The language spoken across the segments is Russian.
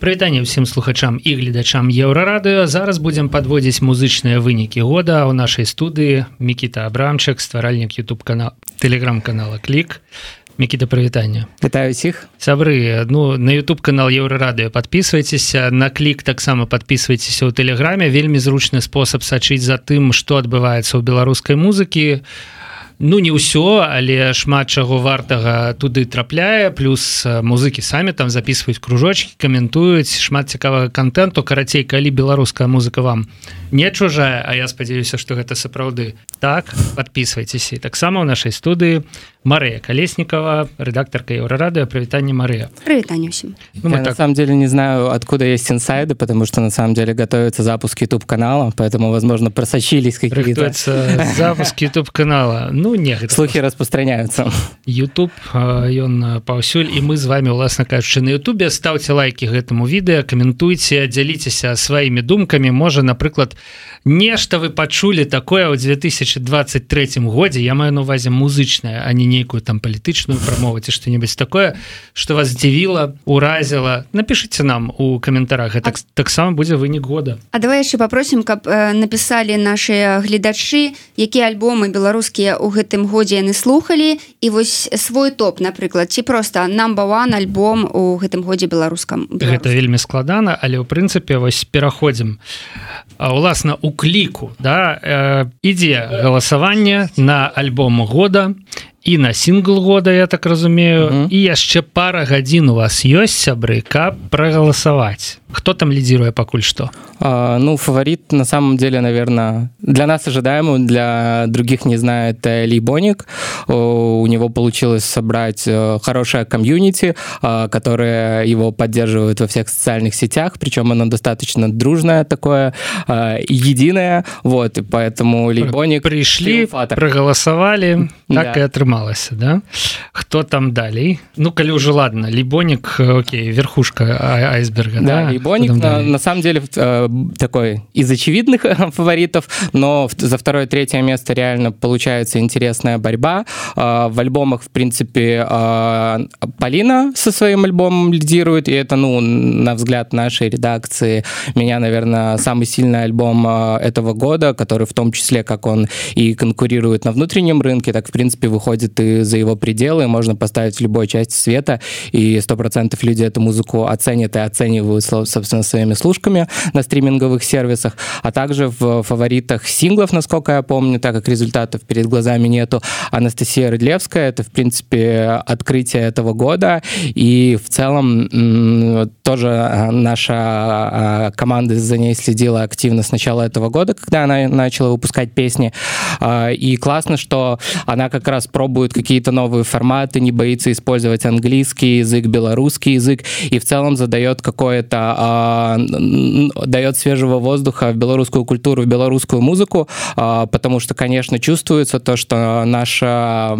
прывітанне ўсім слухачам і гледачам еўрарадыо зараз будзем подводзіць музычныя вынікі года ў нашай студыі мікіта абрамчык стваральнік youtube канал телеграм-канала клік мікіта прывітання Вітаю усіх сябры ну на youtube канал еўрарадыо подписывайтеся на клік таксама подписывайтеся ў тэлеграме вельмі зручны спосаб сачыць за тым што адбываецца ў беларускай музыкі у ну не ўсё але шмат чаго вартага туды трапляе. Плюс музыкі самі там записываюць кружочки каментуюць. Шмат цікавага контенту карацей калі беларуская музыка вам не чужая А я спадзяюся что гэта сапраўды так подписывайтесь і таксама ў нашай студыі Марыя колесникова редакторка еврорады прывітанне Марыя. Ну, так... на самом деле не знаю откуда есть инсайды потому что на самом деле готовится запуск youtube канала поэтому возможно просочились какие-то. Запуск youtube канала ну не слухи распространяются. Youtube ён паўсюль і мы з вами уласна кажучы на Ютубе ставце лайки гэтаму відэа каментуйте дзяліцеся сваімі думкамі можа напрыклад нешта вы пачулі такое ў 2023 годзе. Я маю на увазе музычная а не нейкую там палітычную прамову ці што-небудзь такое что вас здзівіла уразіла. Напишите нам у каментарах. Так таксама будзе вынік года. А давай яшчэ попросім каб э, написали наши гледачы якія альбомы беларускія у гэтым годзе яны слухали і вось свой топ напрыклад ці просто number альбом у гэтым годзе беларускам. Гэта вельмі складана але ў прынцыпе вось пераходзім. Уласна у кліку да э, ідзе галасаванне на альбом года і на сингл года я так разумею uh -huh. і яшчэ пара гадзін у вас ёсць сябры каб прагаласаваць кто там лидируя пакуль что а, ну фаворит на самом деле наверное для нас ожидаемый для других не знает либоник у него получилось собрать э, хорошее комьюнити а, которое его поддерживает во всех социальных сетях причем оно достаточно дружное такое а, единое вот и поэтому либоник пришли проголосовали так да. и атрымалася да кто там далей ну калі уже ладно либоник окей верхушка айсберга да, да? Боник на, на самом деле э, такой из очевидных фаворитов, но за второе третье место реально получается интересная борьба. Э, в альбомах, в принципе, э, Полина со своим альбомом лидирует, и это, ну, на взгляд нашей редакции, меня, наверное, самый сильный альбом э, этого года, который в том числе, как он и конкурирует на внутреннем рынке, так, в принципе, выходит и за его пределы, можно поставить в любой части света, и сто процентов люди эту музыку оценят и оценивают собственно, своими служками на стриминговых сервисах, а также в фаворитах синглов, насколько я помню, так как результатов перед глазами нету, Анастасия Рыдлевская, это, в принципе, открытие этого года, и в целом тоже а, наша а, команда за ней следила активно с начала этого года, когда она начала выпускать песни, а, и классно, что она как раз пробует какие-то новые форматы, не боится использовать английский язык, белорусский язык, и в целом задает какое-то дает свежего воздуха в белорусскую культуру, в белорусскую музыку, потому что, конечно, чувствуется то, что наша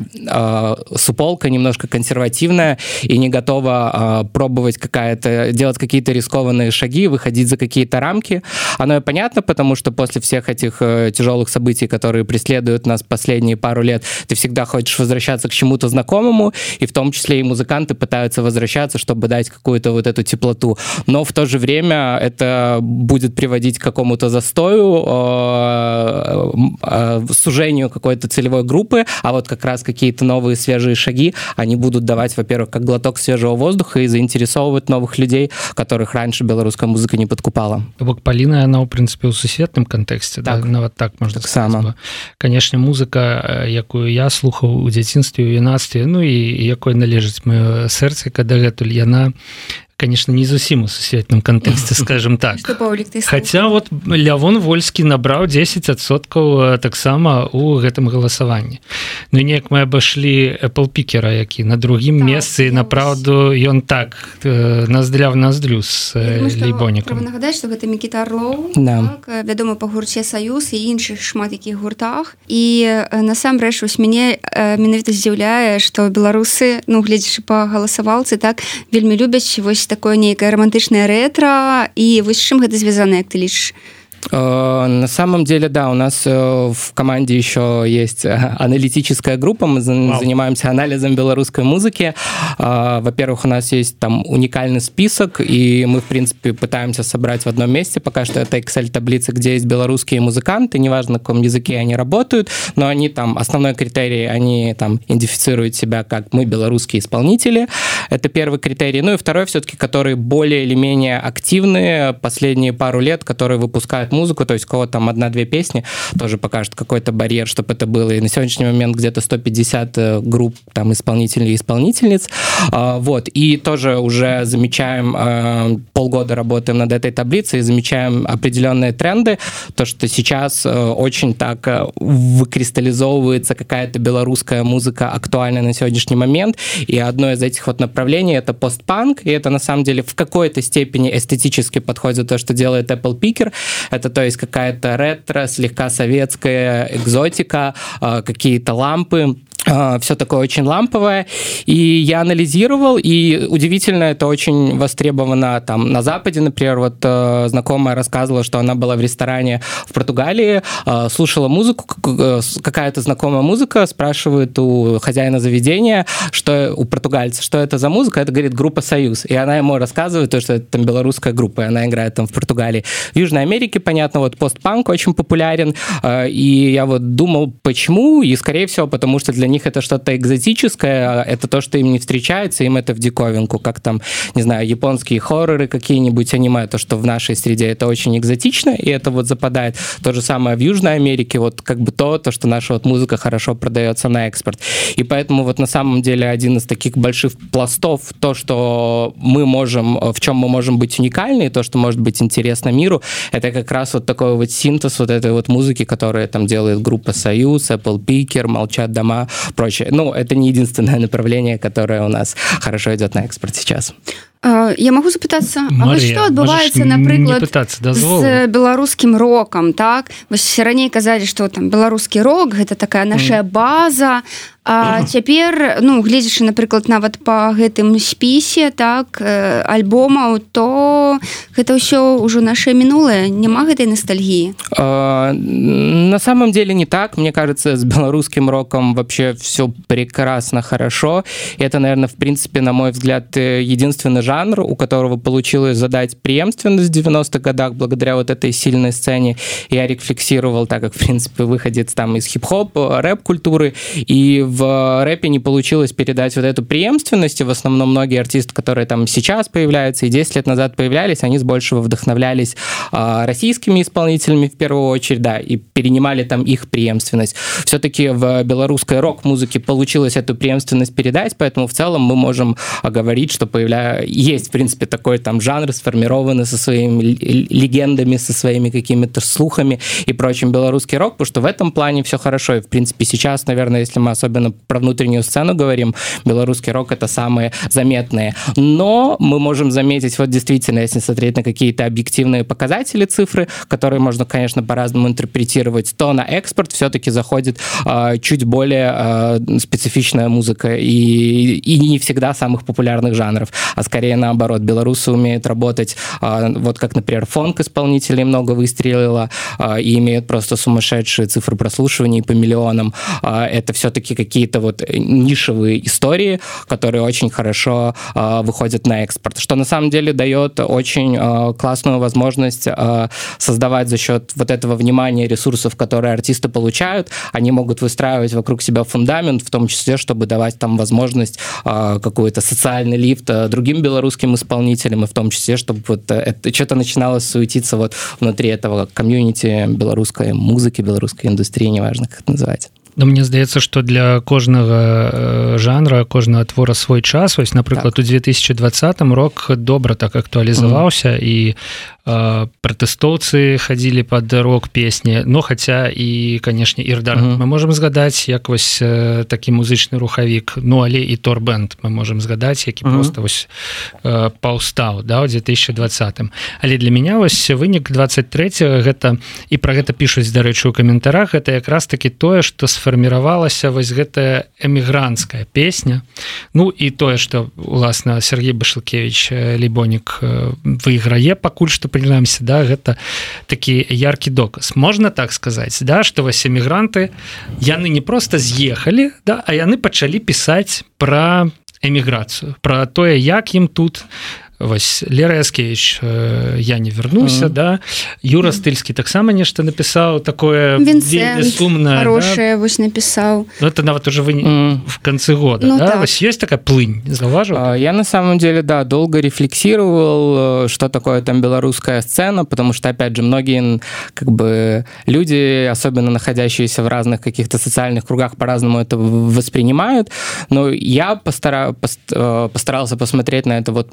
суполка немножко консервативная и не готова пробовать какая-то, делать какие-то рискованные шаги, выходить за какие-то рамки. Оно и понятно, потому что после всех этих э, тяжелых событий, которые преследуют нас последние пару лет, ты всегда хочешь возвращаться к чему-то знакомому, и в том числе и музыканты пытаются возвращаться, чтобы дать какую-то вот эту теплоту. Но в то же время это будет приводить к какому-то застою, э, э, сужению какой-то целевой группы, а вот как раз какие-то новые свежие шаги, они будут давать, во-первых, как глоток свежего воздуха и заинтересовывать новых людей, которых раньше беларуская музыка не подкупала. Бок Полина, она, в принципе, у сусветным контексте, так. да? нават так можно так сказать. Само. Конечно, музыка, якую я слухаў у дзяцінстве у юнацтве ну і якой належыць маё сэрца когда гэтуль яна конечно не зусім у сусветным кантэксце скажем так. Хотя вот лявон вольскі набраў 10соткаў таксама у гэтым галасаванні Ну неяк мы абашлі Apple пікера які на другім так, месцы направду ён так наздля в наздрю с лейбонікам нагадаць что гэта Мікіта Орлоу да. так, вядома па гурце саюз і іншых шмат якіх гуртах. І насамрэч вось мяне менавіта здзіўляе что беларусы ну гледзячы па галасавалцы так вельмі любяць вось такое нейкае романтычнае рэтра і вось чым гэта звязана як ты лічыш на самом деле, да, у нас э, в команде еще есть э, аналитическая группа, мы занимаемся анализом белорусской музыки. Во-первых, у нас есть там уникальный список, и мы, в принципе, пытаемся собрать в одном месте. Пока что это Excel-таблица, где есть белорусские музыканты, неважно, на каком языке они работают, но они там, основной критерий, они там идентифицируют себя как мы белорусские исполнители. Это первый критерий. Ну и второй все-таки, которые более или менее активные последние пару лет, которые выпускают музыку, то есть у кого там одна-две песни, тоже покажет какой-то барьер, чтобы это было. И на сегодняшний момент где-то 150 э, групп там исполнителей и исполнительниц. А, вот. И тоже уже замечаем, э, полгода работаем над этой таблицей, и замечаем определенные тренды, то, что сейчас э, очень так выкристаллизовывается какая-то белорусская музыка актуальная на сегодняшний момент, и одно из этих вот направлений это постпанк, и это на самом деле в какой-то степени эстетически подходит то, что делает Apple Picker. Это то есть какая-то ретро, слегка советская экзотика, а, какие-то лампы, все такое очень ламповое. И я анализировал, и удивительно, это очень востребовано там на Западе, например, вот э, знакомая рассказывала, что она была в ресторане в Португалии, э, слушала музыку, э, какая-то знакомая музыка, спрашивает у хозяина заведения, что у португальца, что это за музыка, это, говорит, группа «Союз». И она ему рассказывает, то, что это там белорусская группа, и она играет там в Португалии. В Южной Америке, понятно, вот постпанк очень популярен, э, и я вот думал, почему, и, скорее всего, потому что для них них это что-то экзотическое, это то, что им не встречается, им это в диковинку, как там, не знаю, японские хорроры какие-нибудь аниме, то, что в нашей среде это очень экзотично, и это вот западает. То же самое в Южной Америке, вот как бы то, то, что наша вот музыка хорошо продается на экспорт. И поэтому вот на самом деле один из таких больших пластов, то, что мы можем, в чем мы можем быть уникальны, то, что может быть интересно миру, это как раз вот такой вот синтез вот этой вот музыки, которая там делает группа Союз, Apple Picker, Молчат дома, прочее. Ну, это не единственное направление, которое у нас хорошо идет на экспорт сейчас. Я могу запытацца что адбываецца напрыклад з беларускім рокам так? Вось раней казалі что там беларускі рок гэта такая наша база А цяпер ну гледзячы напрыклад нават по гэтым спісе так альбомаў то гэта ўсё ўжо наше мінулае няма гэтай ностальгіі на самом деле не так. Мне кажется с беларускім роком вообще все прекрасно хорошо. Это наверное в принципе на мой взгляд единственный жанр у которого получилось задать преемственность в 90-х годах благодаря вот этой сильной сцене. Я рефлексировал так как в принципе выходит там из хип-хоп рэп культуры и в в рэпе не получилось передать вот эту преемственность, и в основном многие артисты, которые там сейчас появляются и 10 лет назад появлялись, они с большего вдохновлялись а, российскими исполнителями в первую очередь, да, и перенимали там их преемственность. Все-таки в белорусской рок-музыке получилось эту преемственность передать, поэтому в целом мы можем говорить, что появля... есть, в принципе, такой там жанр, сформированный со своими легендами, со своими какими-то слухами и прочим белорусский рок, потому что в этом плане все хорошо. И, в принципе, сейчас, наверное, если мы особенно про внутреннюю сцену говорим, белорусский рок это самые заметные. Но мы можем заметить, вот действительно, если смотреть на какие-то объективные показатели, цифры, которые можно, конечно, по-разному интерпретировать, то на экспорт все-таки заходит э, чуть более э, специфичная музыка и, и не всегда самых популярных жанров, а скорее наоборот. Белорусы умеют работать, э, вот как, например, фонк-исполнителей много выстрелило э, и имеют просто сумасшедшие цифры прослушиваний по миллионам. Э, это все-таки какие какие-то вот э, нишевые истории, которые очень хорошо выходят на экспорт, что на самом деле дает очень классную возможность создавать за счет вот этого внимания ресурсов, которые артисты получают, они могут выстраивать вокруг себя фундамент, в том числе, чтобы давать там возможность какой-то социальный лифт другим белорусским исполнителям, и в том числе, чтобы вот э, это что-то начинало суетиться вот внутри этого комьюнити белорусской музыки, белорусской индустрии, неважно, как это называть. Ну, мне здаецца что для кожнага э, жанра кожнага твора свой час вось напрыклад так. у 2020 рок добра так актуалізаваўся mm -hmm. і Э, пратэстоўцы хадзілі под рок песні но хотя і канешне ірдар uh -huh. мы можем згадаць як вось э, такі музычны рухавік ну але і торбенд мы можем згадаць які uh -huh. просто вось э, паўстаў да у 2020 але для меня вось вынік 23 гэта і про гэта пишуць дарэчы у каментарах это якраз таки тое что сф сфарміравалася вось гэтая эмігрантская песня Ну і тое что уласна Сергей башлыкевич лібонік выйграе пакуль что прынамсі да гэта такі яркі доказ. Можна так сказаць да что вось эмігранты яны не просто з'ехалі да а яны пачалі пісаць про эміграцыю про тое як ім тут вось лера яскевич э, я не вернуся mm -hmm. да юра стыльскі таксама нешта напісаў такое сумна хорошее да? вось напісаў ну, это нават уже вы mm -hmm. в конце года ну, да? так. вось есть такая плынь заўважу а, я на самом деле да долго рефлексировал э, что такое там беларуская сцена потому что опять же многие как бы люди особенно находящиеся в разных каких-то социальных кругах по-разному это воспринимают но я постара э, постарался посмотреть на это вот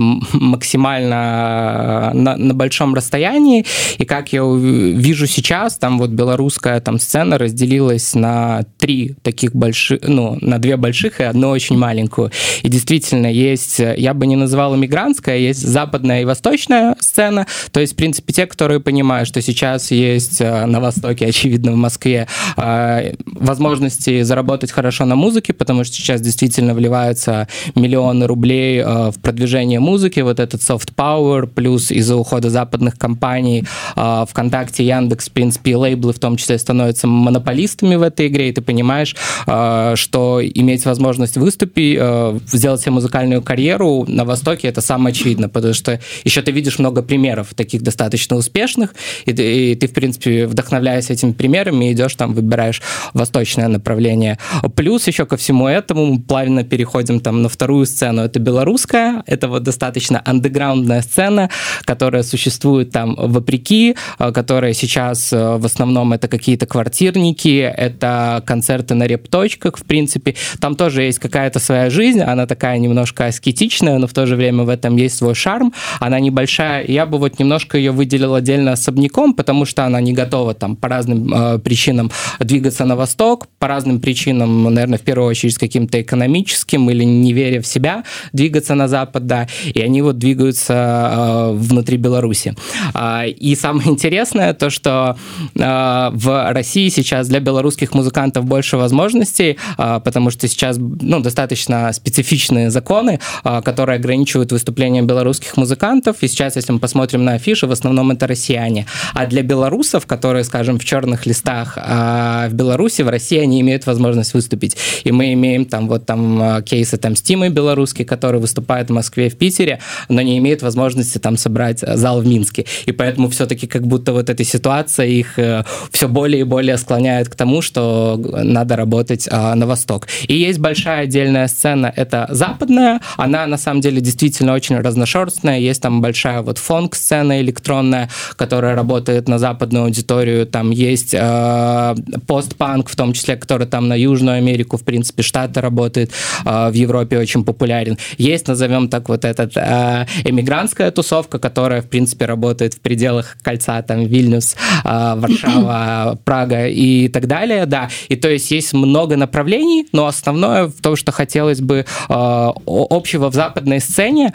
максимально на, на большом расстоянии. И как я вижу сейчас, там вот белорусская там сцена разделилась на три таких больших, ну, на две больших и одну очень маленькую. И действительно есть, я бы не называл иммигрантская, есть западная и восточная сцена. То есть, в принципе, те, которые понимают, что сейчас есть э, на Востоке, очевидно, в Москве, э, возможности заработать хорошо на музыке, потому что сейчас действительно вливаются миллионы рублей э, в продвижение музыки. Вот этот soft power, плюс из-за ухода западных компаний э, ВКонтакте, Яндекс, в принципе, и лейблы в том числе становятся монополистами в этой игре, и ты понимаешь, э, что иметь возможность выступить, э, сделать себе музыкальную карьеру на Востоке, это самое очевидно, потому что еще ты видишь много примеров таких достаточно успешных, и ты, и ты в принципе, вдохновляясь этими примерами, идешь там, выбираешь восточное направление. Плюс еще ко всему этому мы плавно переходим там на вторую сцену, это белорусская, это вот достаточно андеграундная сцена, которая существует там вопреки, э, которая сейчас э, в основном это какие-то квартирники, это концерты на репточках, в принципе. Там тоже есть какая-то своя жизнь, она такая немножко аскетичная, но в то же время в этом есть свой шарм. Она небольшая, я бы вот немножко ее выделил отдельно особняком, потому что она не готова там по разным э, причинам двигаться на восток, по разным причинам, наверное, в первую очередь с каким-то экономическим или не веря в себя, двигаться на запад, да. И они вот двигаются э, внутри Беларуси. Э, и самое интересное то, что э, в России сейчас для белорусских музыкантов больше возможностей, потому что сейчас ну, достаточно специфичные законы, которые ограничивают выступления белорусских музыкантов. И сейчас, если мы посмотрим на афиши, в основном это россияне. А для белорусов, которые, скажем, в черных листах в Беларуси, в России они имеют возможность выступить. И мы имеем там вот там кейсы там Стимы белорусские, которые выступают в Москве, в Питере, но не имеют возможности там собрать э, зал в Минске. И поэтому все-таки как будто вот эта ситуация их э, все более и более склоняет к тому, что надо работать а, на восток. И есть большая отдельная сцена, это западная, она на самом деле действительно очень разношерстная, есть там большая вот фонк-сцена электронная, которая работает на западную аудиторию, там есть э, постпанк, в том числе, который там на Южную Америку, в принципе, Штаты работает, э, в Европе очень популярен. Есть, назовем так, вот этот э, эмигрантская тусовка, которая, в принципе, работает в пределах кольца, там, Вильнюс, э, Варшава, Прага и так далее, да. И то есть есть много направлений, но основное в том, что хотелось бы э, общего в западной сцене,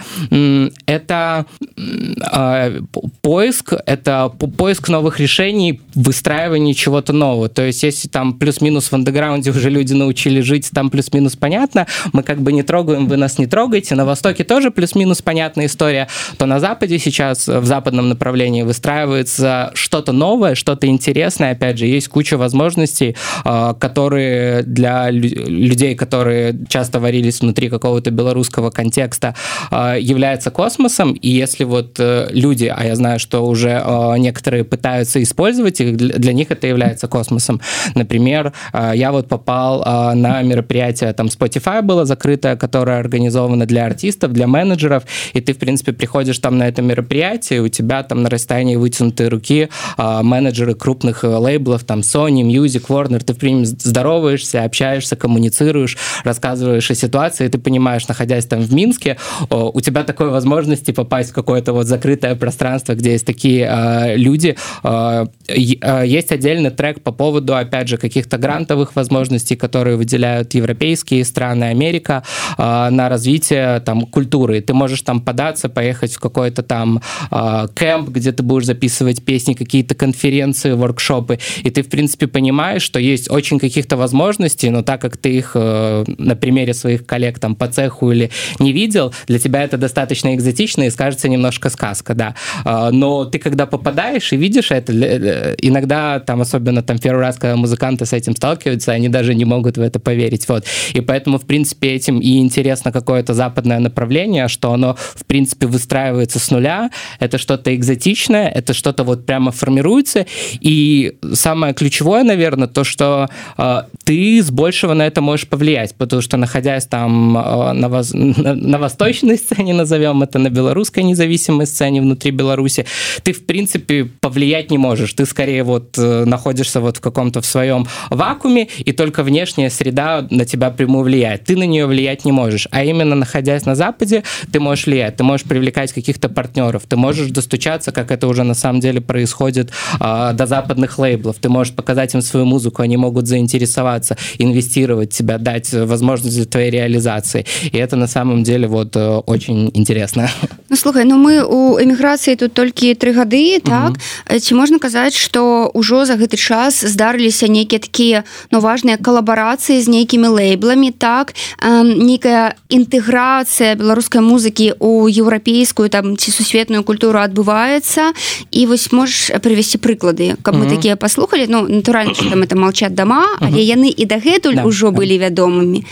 это э, поиск, это поиск новых решений, выстраивание чего-то нового. То есть если там плюс-минус в андеграунде уже люди научились жить, там плюс-минус понятно, мы как бы не трогаем, вы нас не трогаете. На Востоке тоже плюс-минус понятная история, то на Западе сейчас в западном направлении выстраивается что-то новое, что-то интересное. Опять же, есть куча возможностей, а, которые для людей, которые часто варились внутри какого-то белорусского контекста, а, являются космосом. И если вот э, люди, а я знаю, что уже некоторые пытаются использовать их, для них это является космосом. Например, я вот попал на мероприятие, там Spotify было закрытое, которое организовано для артистов, для менеджеров, и ты, в принципе, приходишь там на это мероприятие, у тебя там на расстоянии вытянутой руки а, менеджеры крупных э, лейблов, там Sony, Music, Warner, ты, в принципе, здороваешься, общаешься, коммуницируешь, рассказываешь о ситуации, и ты понимаешь, находясь там в Минске, у тебя такой возможности попасть в какое-то вот закрытое пространство, где есть такие э, люди. Э, есть отдельный трек по поводу, опять же, каких-то грантовых возможностей, которые выделяют европейские страны, Америка э, на развитие там культуры. Ты можешь там податься, поехать в какой-то там э, кемп, где ты будешь записывать песни, какие-то конференции, воркшопы, и ты, в принципе, понимаешь, что есть очень каких-то возможностей, но так как ты их э, на примере своих коллег там по цеху или не видел, для тебя это достаточно экзотично и скажется немножко сказка, да. Э, но ты когда попадаешь и видишь это, иногда там, особенно там первый раз, когда музыканты с этим сталкиваются, они даже не могут в это поверить, вот. И поэтому, в принципе, этим и интересно какое-то западное направление, что оно, в принципе, выстраивается с нуля, это что-то экзотичное, это что-то вот прямо формируется, и самое ключевое, наверное, то, что э, ты с большего на это можешь повлиять, потому что, находясь там э, на, воз... на, на восточной сцене, назовем это, на белорусской независимой сцене внутри Беларуси, ты, в принципе, повлиять не можешь, ты скорее вот э, находишься вот в каком-то в своем вакууме, и только внешняя среда на тебя прямую влияет. Ты на нее влиять не можешь, а именно находясь на Западе, ты можешь влиять, ты можешь привлекать каких-то партнеров, ты можешь достучаться, как это уже на самом деле происходит э, до западных лейблов, ты можешь показать им свою музыку, они могут заинтересоваться, инвестировать тебя, дать возможность для твоей реализации. И это на самом деле вот э, очень интересно. Ну, слухай, ну мы у эміграцыі тут толькі тры гады так ці можна казаць што ўжо за гэты час здарыліся нейкія такія ну важныя калабарацыі з нейкімі лейбламі так нейкая інтэграцыя беларускай музыкі у еўрапейскую там ці сусветную культуру адбываецца і вось можаш прывесці прыклады каб мы такія паслухалі ну натуральна там это молчат дома але яны і дагэтуль ўжо былі вядомымі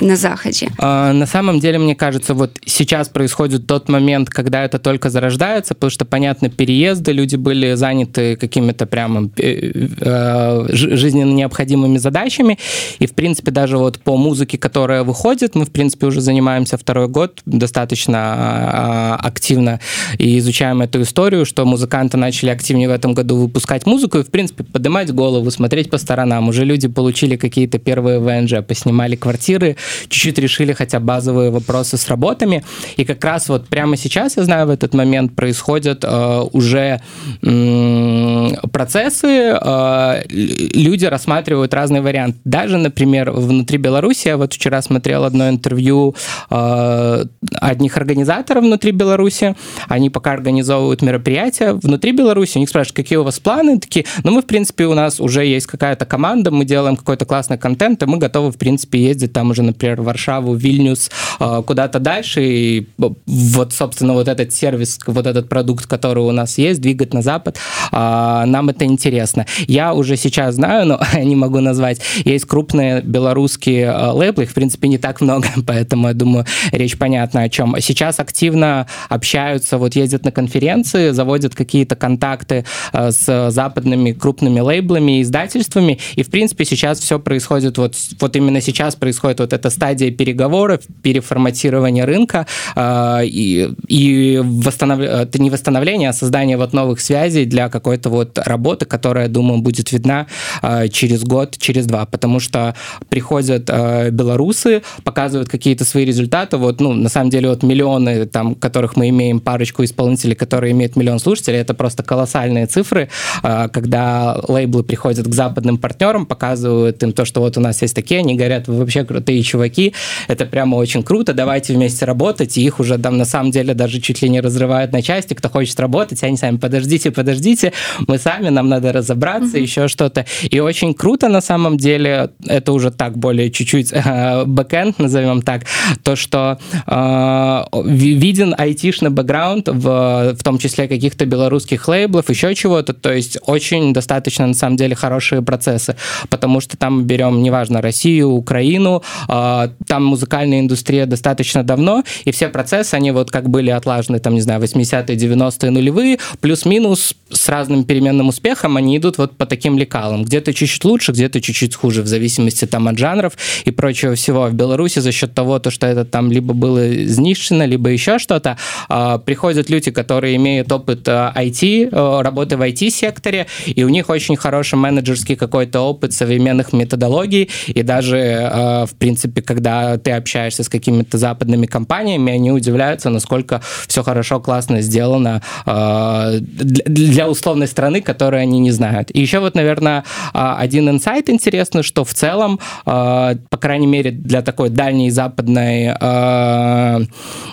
на Заходе? А, на самом деле, мне кажется, вот сейчас происходит тот момент, когда это только зарождается, потому что, понятно, переезды, люди были заняты какими-то прямо э, э, жизненно необходимыми задачами, и, в принципе, даже вот по музыке, которая выходит, мы, в принципе, уже занимаемся второй год достаточно а, активно и изучаем эту историю, что музыканты начали активнее в этом году выпускать музыку и, в принципе, поднимать голову, смотреть по сторонам. Уже люди получили какие-то первые ВНЖ, поснимали квартиры, чуть-чуть решили хотя базовые вопросы с работами. И как раз вот прямо сейчас, я знаю, в этот момент происходят э, уже э, процессы, э, люди рассматривают разные варианты. Даже, например, внутри Беларуси, я вот вчера смотрел одно интервью э, одних организаторов внутри Беларуси, они пока организовывают мероприятия внутри Беларуси, у них спрашивают, какие у вас планы, такие, ну мы, в принципе, у нас уже есть какая-то команда, мы делаем какой-то классный контент, и мы готовы, в принципе, ездить там уже на например, Варшаву, Вильнюс, э, куда-то дальше, и вот, собственно, вот этот сервис, вот этот продукт, который у нас есть, двигать на Запад, э, нам это интересно. Я уже сейчас знаю, но не могу назвать, есть крупные белорусские э, лейблы, их, в принципе, не так много, поэтому, я думаю, речь понятна о чем. Сейчас активно общаются, вот ездят на конференции, заводят какие-то контакты с западными крупными лейблами издательствами, и, в принципе, сейчас все происходит, вот, вот именно сейчас происходит вот это стадия переговоров, переформатирования рынка э, и, и восстанов... это не восстановление, а создание вот новых связей для какой-то вот работы, которая, думаю, будет видна э, через год, через два, потому что приходят э, белорусы, показывают какие-то свои результаты, вот, ну, на самом деле, вот миллионы, там, которых мы имеем парочку исполнителей, которые имеют миллион слушателей, это просто колоссальные цифры, э, когда лейблы приходят к западным партнерам, показывают им то, что вот у нас есть такие, они говорят, вы вообще крутые чуваки, это прямо очень круто, давайте вместе работать, и их уже там на самом деле даже чуть ли не разрывают на части, кто хочет работать, они сами, подождите, подождите, мы сами, нам надо разобраться, mm-hmm. еще что-то. И очень круто на самом деле, это уже так более чуть-чуть э, бэкэнд, назовем так, то, что э, виден айтишный бэкграунд, в, в том числе каких-то белорусских лейблов, еще чего-то, то есть очень достаточно на самом деле хорошие процессы, потому что там берем, неважно, Россию, Украину, э, там музыкальная индустрия достаточно давно, и все процессы, они вот как были отлажены, там, не знаю, 80-е, 90-е, нулевые, плюс-минус с разным переменным успехом, они идут вот по таким лекалам. Где-то чуть-чуть лучше, где-то чуть-чуть хуже, в зависимости там от жанров и прочего всего. В Беларуси за счет того, то, что это там либо было знищено, либо еще что-то, а, приходят люди, которые имеют опыт IT, а, работы в IT-секторе, и у них очень хороший менеджерский какой-то опыт современных методологий, и даже, в принципе, когда ты общаешься с какими-то западными компаниями, они удивляются, насколько все хорошо, классно сделано э, для, условной страны, которую они не знают. И еще вот, наверное, а, один инсайт интересный, что в целом, а, по крайней мере, для такой дальней западной а,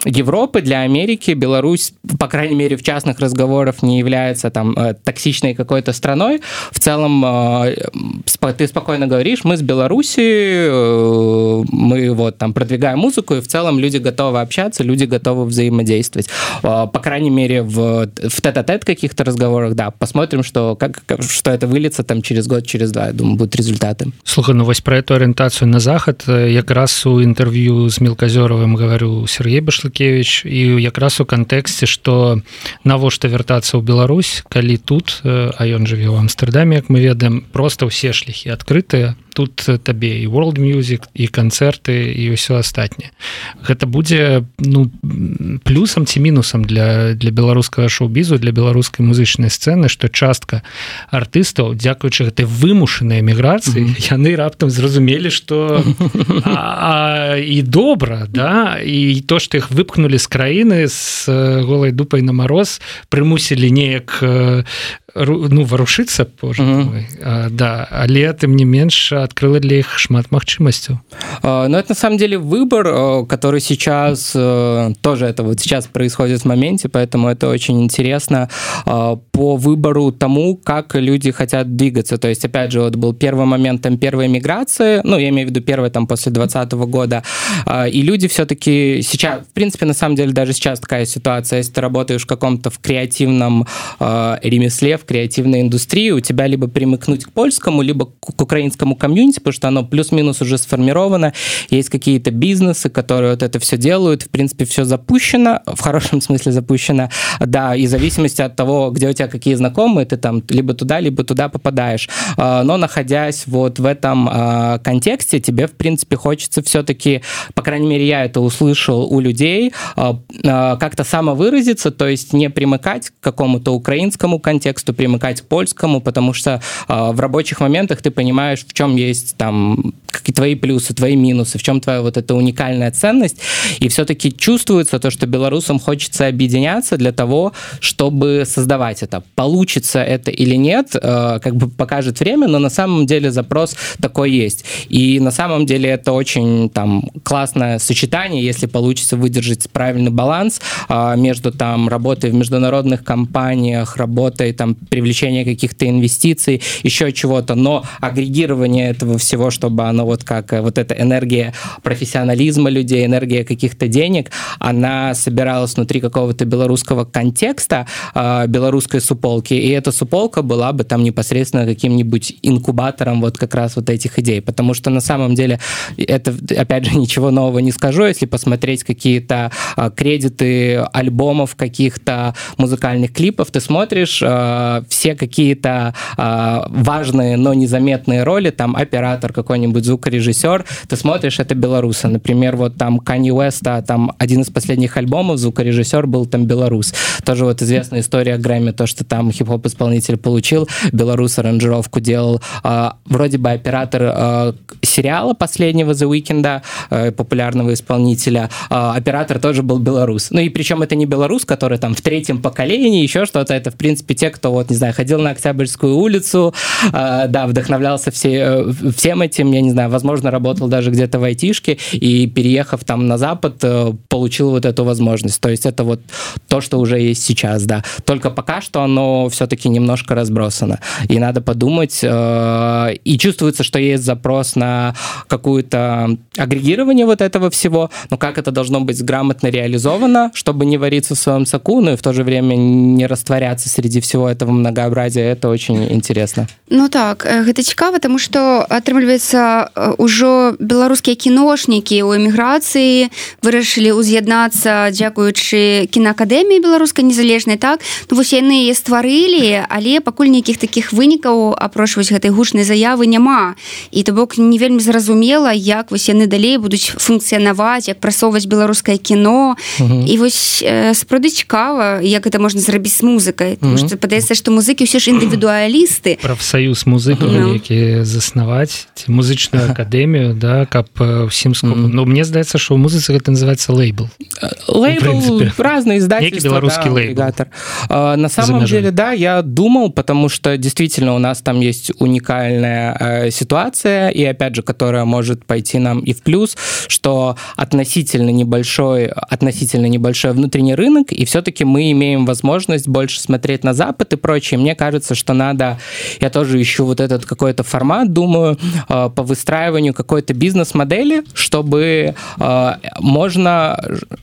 Европы, для Америки, Беларусь, по крайней мере, в частных разговорах не является там э, токсичной какой-то страной. В целом, ты спокойно говоришь, мы с Беларуси, э, мы вот там продвигаем музыку, и в целом люди готовы общаться, люди готовы взаимодействовать. По крайней мере, в, в тет-а-тет каких-то разговорах, да, посмотрим, что, как, что это выльется там через год, через два, я думаю, будут результаты. Слухай, ну вось про эту ориентацию на захад якраз у интервью с мелказёровым говорю Сергей Башлыкевич і якраз у кантэксце что навошта вяртацца ў Беларусь калі тут а ён жыве ў амстердаме як мы ведаем просто ўсе шляхі адкрытыя тут табе і world music і канцэрты і ўсё астатняе гэта будзе ну плюсам ці мінусам для для беларускага шоу-бізу для беларускай музычнай сцэны што частка артыстаў дзякуючы гэтай вымушанай эміграцыі mm -hmm. яны раптам зразумелі што і добра да і то што іх выпхнули з краіны з голай дупай на мороз прымусілі неяк ну варушыцца позже mm -hmm. да але тым не менш открыла для іх шмат магчымасцяў но это на самом деле выбор который сейчас э, тоже это вот сейчас происходит в моменте поэтому это очень интересно по выбору тому как люди хотят двигаться. То есть опять же вот был первым моментом первой миграции ну я имею в виду первой там после двадцатого года и люди все-таки сейчас в принципе на самом деле даже сейчас такая ситуация. Если ты работаешь в каком-то в креативном ремесле в креативной индустрии, у тебя либо примыкнуть к польскому, либо к украинскому комьюнити, потому что оно плюс-минус уже сформировано, есть какие-то бизнесы, которые вот это все делают, в принципе, все запущено, в хорошем смысле запущено, да, и в зависимости от того, где у тебя какие знакомые, ты там либо туда, либо туда попадаешь. А, но находясь вот в этом а, контексте, тебе, в принципе, хочется все-таки, по крайней мере, я это услышал у людей, а, как-то самовыразиться, то есть не примыкать к какому-то украинскому контексту, примыкать к польскому, потому что в рабочих моментах ты понимаешь, в чем есть там какие твои плюсы, твои минусы, в чем твоя вот эта уникальная ценность. И все-таки чувствуется то, что белорусам хочется объединяться для того, чтобы создавать это. Получится это или нет, э, как бы покажет время, но на самом деле запрос такой есть. И на самом деле это очень там классное сочетание, если получится выдержать правильный баланс э, между там работой в международных компаниях, работой там привлечение каких-то инвестиций, еще чего-то, но агрегирование этого всего, чтобы оно вот как э, вот эта энергия профессионализма людей, энергия каких-то денег, она собиралась внутри какого-то белорусского контекста, э, белорусской суполки, и эта суполка была бы там непосредственно каким-нибудь инкубатором вот как раз вот этих идей, потому что на самом деле это, опять же, ничего нового не скажу, если посмотреть какие-то э, кредиты альбомов, каких-то музыкальных клипов, ты смотришь, все какие-то важные, но незаметные роли, там оператор какой-нибудь, звукорежиссер, ты смотришь, это белорусы. Например, вот там Kanye West, а, там один из последних альбомов, звукорежиссер был там белорус. Тоже вот известная история Грэмми, то, что там хип-хоп исполнитель получил, белорус аранжировку делал. Э, вроде бы оператор э, сериала последнего The Weeknd, э, популярного исполнителя, э, оператор тоже был белорус. Ну и причем это не белорус, который там в третьем поколении, еще что-то, это в принципе те, кто вот, не знаю, ходил на Октябрьскую улицу, э, да, вдохновлялся все, э, всем этим, я не знаю, возможно, работал даже где-то в айтишке, и переехав там на Запад, э, получил вот эту возможность. То есть это вот то, что уже есть сейчас, да. Только пока что оно все-таки немножко разбросано. И надо подумать, э, и чувствуется, что есть запрос на какую-то агрегирование вот этого всего, но как это должно быть грамотно реализовано, чтобы не вариться в своем соку, но и в то же время не растворяться среди всего этого многообразия это очень интересно ну так гэта цікава тому что атрымліваецца ўжо беларускія кіношнікі у эміграцыі вырашылі уз'яднацца дзякуючы кінаакадэміі беларускай незалежнай так? Ну, вось яны стварылі але пакуль нейкіх таких вынікаў апрошваць гэтай гучнай заявы няма. І то бок не вельмі зразумела як вось яны далей будуць функцыянаваць як прасоўваць беларускае кіно. І вось сапраўды цікава як это можна зрабіць з музыкай. Падаецца што музыкі ўсе ж індывідуалісты прафсаюз музыкаў ну. які заснавалі заснаваць ці музычную акадэмію да каб усім скопу mm -hmm. Ну мне здаецца что ў музыцы гэта называется лейбл разные издательства беларускі да, лейгатор на самом деле да я думал потому что действительно у нас там есть уникальная э, ситуация и опять же которая может пойти нам и в плюс что относительно небольшой относительно небольшой внутренний рынок и все-таки мы имеем возможность больше смотреть на запад и прочее мне кажется что надо я тоже ищу вот этот какой-то формат думаю э, по выстраиванию какой-то бизнес-модели чтобы э, можно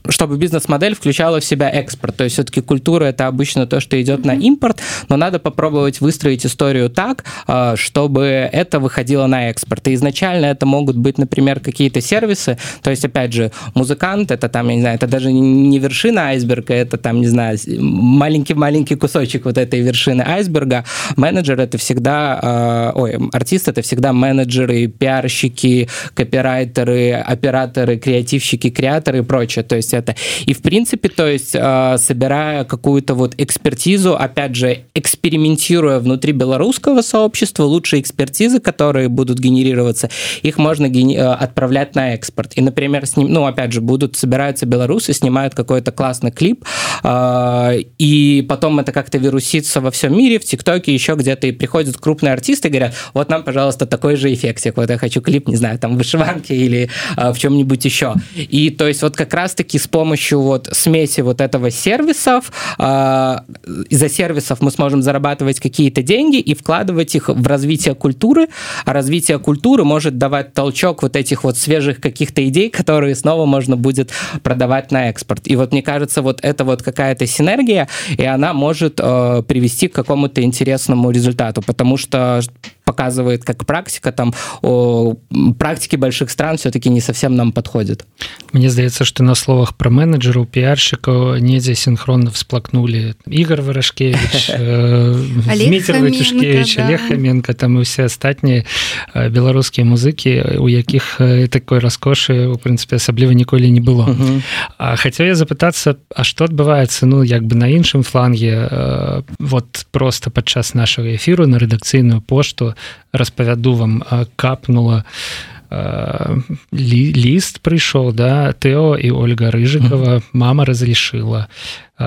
чтобы бизнес-модель включала в себя экспорт. То есть все-таки культура это обычно то что идет на импорт но надо попробовать выстроить историю так э, чтобы это выходило на экспорт. И изначально это могут быть например какие-то сервисы. То есть опять же музыкант это там я не знаю это даже не вершина айсберга это там не знаю маленький маленький кусочек вот этой вершины айсберга. Менеджер это всегда ой артист это всегда менеджеры пиарщики копирайтеры операторы креативщики креаторы и прочее. То есть это и в принципе то есть э, собирая какую-то вот экспертизу опять же экспериментируя внутри белорусского сообщества лучшие экспертизы которые будут генерироваться их можно гени- э, отправлять на экспорт. И например с ним ну опять же будут собираются белорусы снимают какой-то классный клип э, и потом это как-то вирусится во всем мире в тиктоке еще где-то и приходят крупные артисты говорят вот нам пожалуйста такой же эффектик. Вот я хочу клип не знаю там вышиванки или э, в чем-нибудь еще и то есть вот как раз таки с помощью вот смеси вот этого сервисов э, из-за сервисов мы сможем зарабатывать какие-то деньги и вкладывать их в развитие культуры. А развитие культуры может давать толчок вот этих вот свежих каких-то идей которые снова можно будет продавать на экспорт. И вот мне кажется вот это вот какая-то синергия и она может э, привести к какому-то интересному результату. Потому что показывает как практика там о практике больших стран все-таки не совсем нам подходит. Мне здаецца что на словах про менеджеру пиарщика недзе синхронно всплакнули игорь выражкевич дмитрийшкевич олег хаменко там и все астатнія э, беларускія музыкі у якіх э, такой раскошы у прынцыпе асабліва ніколі не было. Хотел я запытаться А что адбываецца ну як бы на іншым фланге э, вот просто падчас нашага эфиру на рэдакцыйную пошту распавяду вам капнула ли, ліст прыйшоў да Тео і Ольга рыжыкова мама разрешила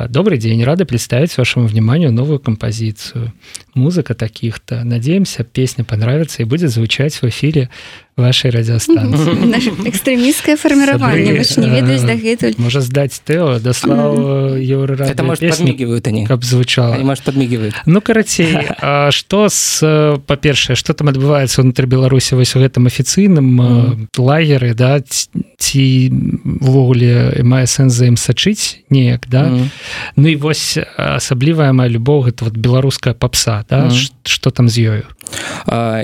добрый день. Рады представить вашему вниманию новую композицию. Музыка таких-то. Надеемся песня понравится и будет звучать в эфире вашей радиостанции. Экстремистское формирование. Не ведаюць можа сдать тео? Дослал это может подмигивают они. как звучало может подмигивают. Ну карацей что с по-першае что там адбываецца внутри беларусі вось у гэтым афіцыйным лагеры да цівогуле мае сэнс за ім сачыць неяк да ну і вось асаблівая моя любоў гэта вот беларуская попса да что там з ёю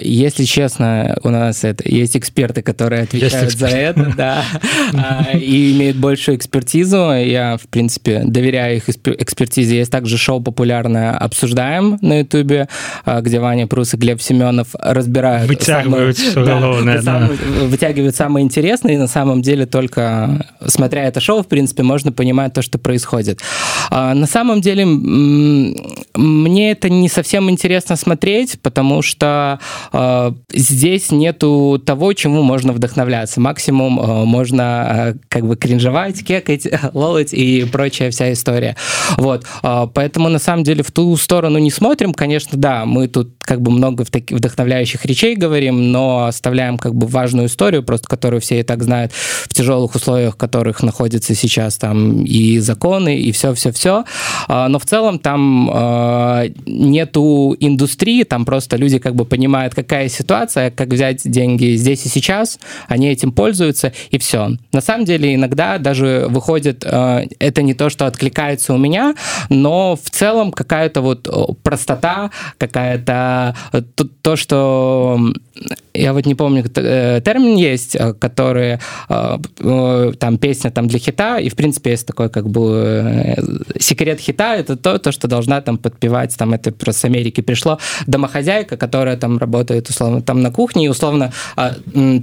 если честно у нас это есть эксперты, которые отвечают за это, да, а, и имеют большую экспертизу. Я, в принципе, доверяю их экспертизе. Есть также шоу популярное «Обсуждаем» на Ютубе, а, где Ваня Прус и Глеб Семенов разбирают... Вытягивают самое, головное, да. Вытягивают самое интересное, и на самом деле только смотря это шоу, в принципе, можно понимать то, что происходит. А, на самом деле, мне это не совсем интересно смотреть, потому что здесь нету того, чему можно вдохновляться. Максимум э, можно как бы кринжевать, кекать, лолать и прочая вся история. Вот. Поэтому на самом деле в ту сторону не смотрим. Конечно, да, мы тут как бы много вдохновляющих речей говорим, но оставляем как бы важную историю, просто которую все и так знают в тяжелых условиях, в которых находятся сейчас там и законы, и все-все-все. Но в целом там нету индустрии, там просто люди как бы понимают, какая ситуация, как взять деньги здесь и сейчас, они этим пользуются, и все. На самом деле, иногда даже выходит, э, это не то, что откликается у меня, но в целом какая-то вот простота, какая-то э, то, то, что я вот не помню, э, термин есть, который там песня там для хита, и в принципе есть такой как бы секрет хита, это то, то что должна там подпевать, там это просто с Америки пришло, домохозяйка, которая там работает условно там на кухне, и условно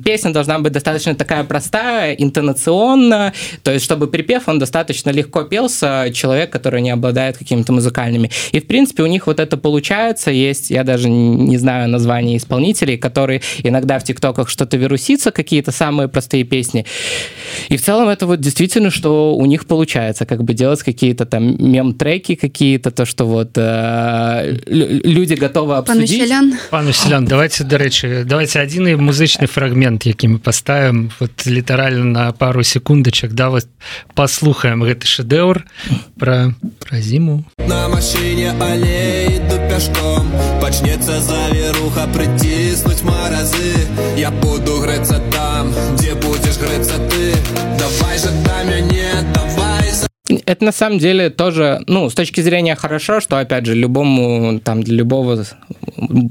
песня должна быть достаточно такая простая, интонационная, то есть чтобы припев, он достаточно легко пелся, человек, который не обладает какими-то музыкальными. И, в принципе, у них вот это получается, есть, я даже не знаю название исполнителей, которые которые иногда в ТикТоках что-то вирусится, какие-то самые простые песни. И в целом это вот действительно, что у них получается, как бы делать какие-то там мем-треки какие-то, то, что вот э, люди готовы обсудить. Пану Селян. Пану Селян, давайте, до речи, давайте один музычный фрагмент, який мы поставим вот литерально на пару секундочек, да, вот послухаем гэты шедевр про, про зиму. На машине аллеи иду пешком, почнется завируха, притиснуть морозы. Я буду греться там, где будешь греться ты. Давай же там не давай это на самом деле тоже, ну, с точки зрения хорошо, что, опять же, любому, там, для любого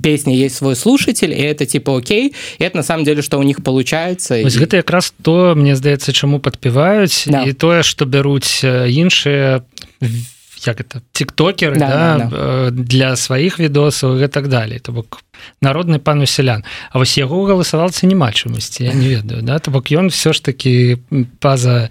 песни есть свой слушатель, и это типа окей, и это на самом деле, что у них получается. Вось, и... это как раз то, мне здаецца, чаму подпеваюць да. і тое, што бяруць іншыя як это тиктокеры да, да, да, да. для сваіх відосаў і так далее то бок народны пан сялян А вось яго галасавалцы няма чамусьці я не ведаю да? То бок ён все ж таки паза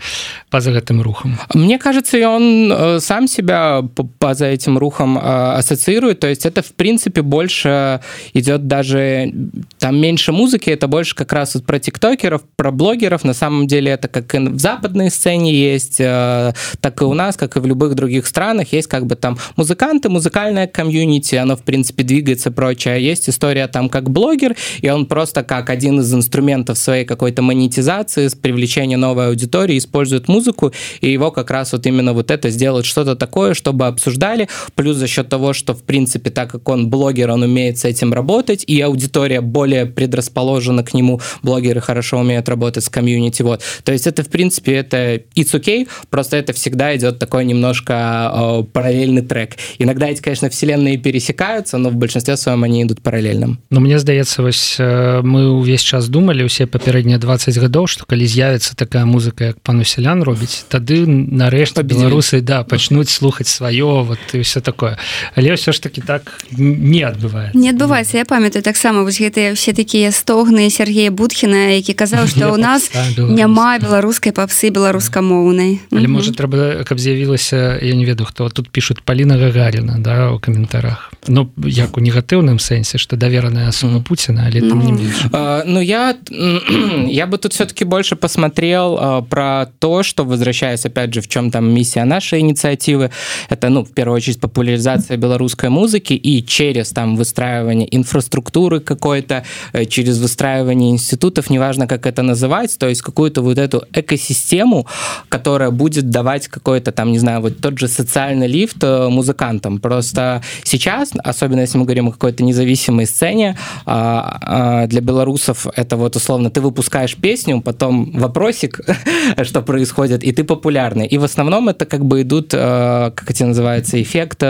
паза гэтым рухам. Мне кажется он э, сам себя паза этим рухом э, ассоциирует. То есть это в принципе больше идет даже там меньше музыки это больше как раз вот про тиктокеров про блогеров. На самом деле это как и в западной сцене есть э, так и у нас как и в любых других странах. Есть как бы там музыканты музыкальная комьюнити оно в принципе двигается прочее а есть история там как блогер, и он просто как один из инструментов своей какой-то монетизации, привлечения новой аудитории использует музыку, и его как раз вот именно вот это сделать что-то такое, чтобы обсуждали, плюс за счет того, что в принципе, так как он блогер, он умеет с этим работать, и аудитория более предрасположена к нему, блогеры хорошо умеют работать с комьюнити, вот. То есть это в принципе это it's okay, просто это всегда идет такой немножко э, параллельный трек. Иногда эти, конечно, вселенные пересекаются, но в большинстве своем они идут параллельно паралельным но мне здаецца вось мы увесь час думалі усе папярэднія 20 гадоў что калі з'явіцца такая музыка як пану сялян робіць тады нарэшта беларусы да пачнуць слухаць сваё вот і все такое. Але ўсё ж таки так не адбывае не адбываецца я памятаю таксама вось гэтыя все такія стогны Сергея будхіна які казаў что у нас няма беларускай папсы беларускамоўнай. Але можа трэба каб з'явілася я не ведаю хто тут пишут Паліна гагарина да у каментарах. Ну як у негатыўным сэнсе что доверенная особа. Путина, или там не меньше? А, ну, я, я бы тут все-таки больше посмотрел а, про то, что, возвращаясь, опять же, в чем там миссия нашей инициативы, это, ну, в первую очередь, популяризация белорусской музыки и через там выстраивание инфраструктуры какой-то, э, через выстраивание институтов, неважно, как это называть, то есть какую-то вот эту экосистему, которая будет давать какой-то там, не знаю, вот тот же социальный лифт э, музыкантам. Просто сейчас, особенно если мы говорим о какой-то независимой сцене а, а, для белорусов это вот условно ты выпускаешь песню, потом вопросик, что происходит, и ты популярный. И в основном это как бы идут, а, как это называется, эффект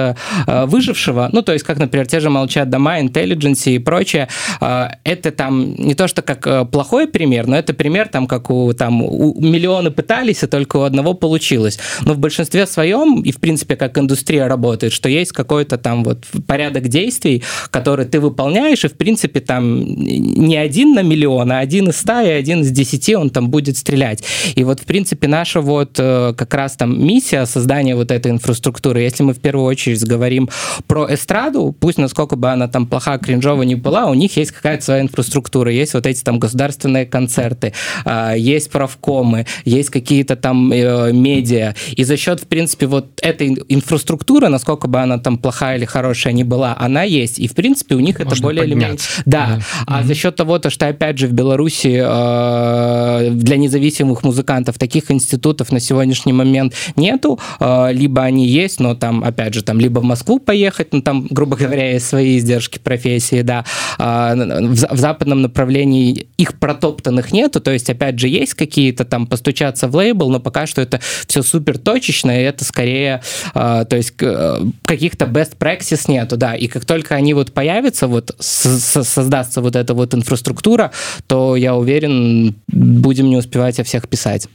выжившего. Ну, то есть, как, например, те же молчат дома, intelligence и прочее. Это там не то, что как плохой пример, но это пример там, как у, там, у миллионы пытались, и только у одного получилось. Но в большинстве своем, и в принципе, как индустрия работает, что есть какой-то там вот порядок действий, который ты выполняешь выполняешь, и, в принципе, там не один на миллион, а один из ста и один из десяти он там будет стрелять. И вот, в принципе, наша вот э, как раз там миссия создания вот этой инфраструктуры, если мы в первую очередь говорим про эстраду, пусть насколько бы она там плоха, кринжова не была, у них есть какая-то своя инфраструктура, есть вот эти там государственные концерты, а, есть правкомы, есть какие-то там э, медиа, и за счет, в принципе, вот этой инфраструктуры, насколько бы она там плохая или хорошая не была, она есть, и, в принципе, у них это более или менее. Да. да. А mm-hmm. за счет того, то, что опять же в Беларуси э, для независимых музыкантов таких институтов на сегодняшний момент нету, э, либо они есть, но там опять же там либо в Москву поехать, ну там грубо говоря есть свои издержки профессии, да. Э, в, в западном направлении их протоптанных нету, то есть опять же есть какие-то там постучаться в лейбл, но пока что это все супер точечно, и это скорее, э, то есть э, каких-то best practice нету, да. И как только они вот появятся, вот создастся вот эта вот инфраструктура, то я уверен, будем не успевать о всех писать.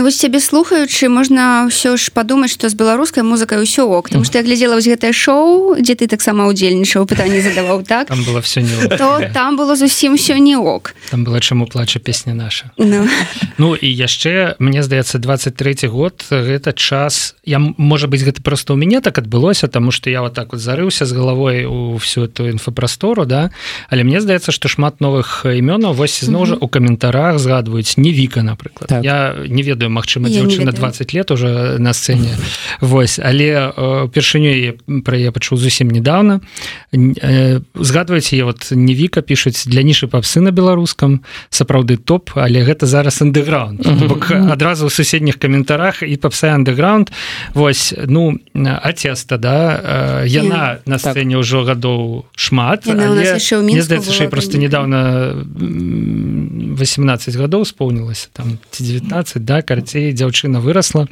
Ну, вось цябе слухаючы можна ўсё ж падумаць што з беларускай музыкай ўсё ок. Там што я глядзела вось гэтае шоу дзе ты таксама удзельнічаў пытанне задаваў так? Там было все не то там было зусім все не ок. Там было чаму плача песня наша. Ну. ну і яшчэ мне здаецца 23 год гэта час я можа быть гэта просто у мяне так адбылося тому что я вот так вот зарыўся з головой у всю эту інфапрастору да. Але мне здаецца что шмат новых імёнаў вось зноў жа у каментарах згадваюць не віка напрыклад. Так. я не ведаю Мачыма дзяўчына 20 лет уже на сцэне. Вось але упершыню пра я пачуў зусім недавно згадваеце я вот не віка пишуць для нішы папсы на беларускам сапраўды топ але гэта зараз андеграунд адразу у суседніх каментарах і папса андеграунд Вось ну ацеста да? Яна на так. сцэне ўжо гадоў шмат здаецца просто недавно 18 гадоў споўнілася там 19 да карцей дзяўчына выросла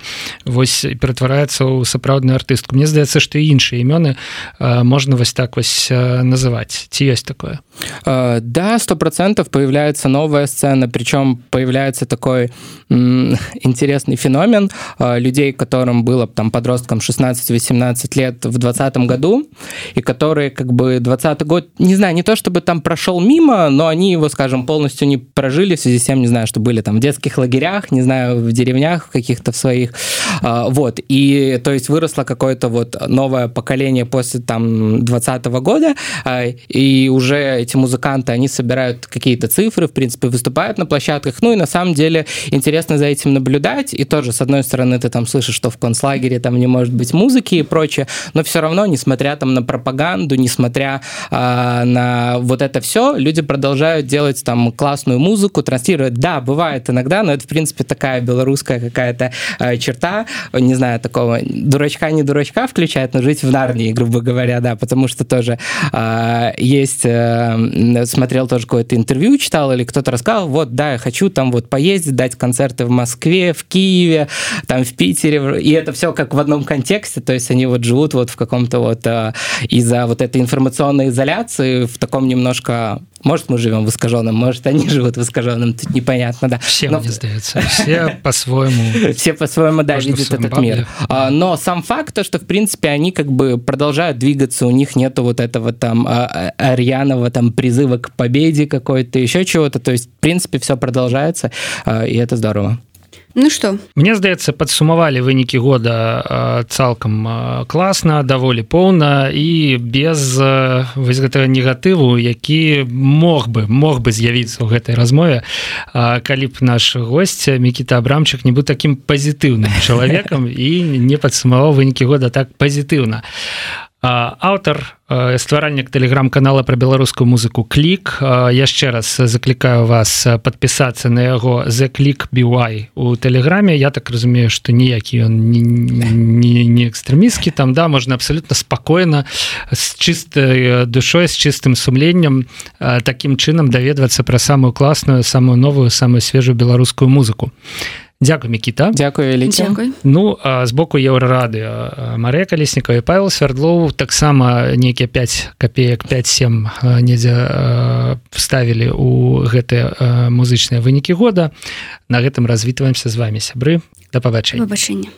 вось ператвараецца ў сапраўдную артыстку Мне здаецца што іншыя імёны можна вось так вось называть ці ёсць такое да сто процентов появляется новая сцена причем появляется такой интересный феномен людей которым было там подросткам 16-18 лет в двадцатом году и которые как бы 20 год не знаю не то чтобы там прошел мимо но они его скажем полностью не прожили в связи с тем не знаю что были там в детских лагерях не знаю в деревнях каких-то своих вот и то есть выросло какое-то вот новое поколение после там двадцатого года и уже эти музыканты, они собирают какие-то цифры, в принципе, выступают на площадках. Ну и на самом деле интересно за этим наблюдать. И тоже, с одной стороны, ты там слышишь, что в концлагере там не может быть музыки и прочее, но все равно, несмотря там на пропаганду, несмотря э, на вот это все, люди продолжают делать там классную музыку, транслировать. Да, бывает иногда, но это, в принципе, такая белорусская какая-то э, черта, не знаю, такого дурачка, не дурачка включает, но жить в Нарнии, грубо говоря, да, потому что тоже э, есть э, смотрел тоже какое-то интервью, читал, или кто-то рассказал, вот, да, я хочу там вот поездить, дать концерты в Москве, в Киеве, там в Питере, и это все как в одном контексте, то есть они вот живут вот в каком-то вот а, из-за вот этой информационной изоляции в таком немножко может, мы живем в искаженном, может, они живут в искаженном, тут непонятно, да. Все, Но... мне сдается, все по-своему. Все по-своему, да, видят этот мир. А, но сам факт, то, что, в принципе, они как бы продолжают двигаться, у них нету вот этого там а, а, рьяного там призыва к победе какой-то, еще чего-то, то есть, в принципе, все продолжается, и это здорово. Ну что? Мне здаецца падсумавалі вынікі года цалкам класна даволі поўна і без вось гэтага негатыву які мог бы мог бы з'явіцца ў гэтай размове. Калі б наш гость мікіта абрамчык не быў таким пазітыўным чалавекам і не падсумаваў вынікі года так пазітыўна. а аўтар стваральнік тэлеграм-канала пра беларускую музыку клік. Яшчэ раз заклікаю вас подпісацца на яго за клік бівай у тэлеграме. Я так разумею что ніякі ён не, не, не экстрэміскі там да можна абсолютно спакойна з чыстай душой з чыстым сумленнем таким чынам даведвацца пра самую класную самую новую самую свежую беларускую музыку. а Дякую мікіта Дякую. Ну з боку еўрарады Марыя калеснікава і Павел свярдлоў таксама нейкія 5 копеек 57 недзе вставілі у гэтыя музычныя вынікі года. На гэтым развітваемся з вами. Сябры да пабачэння выбачэння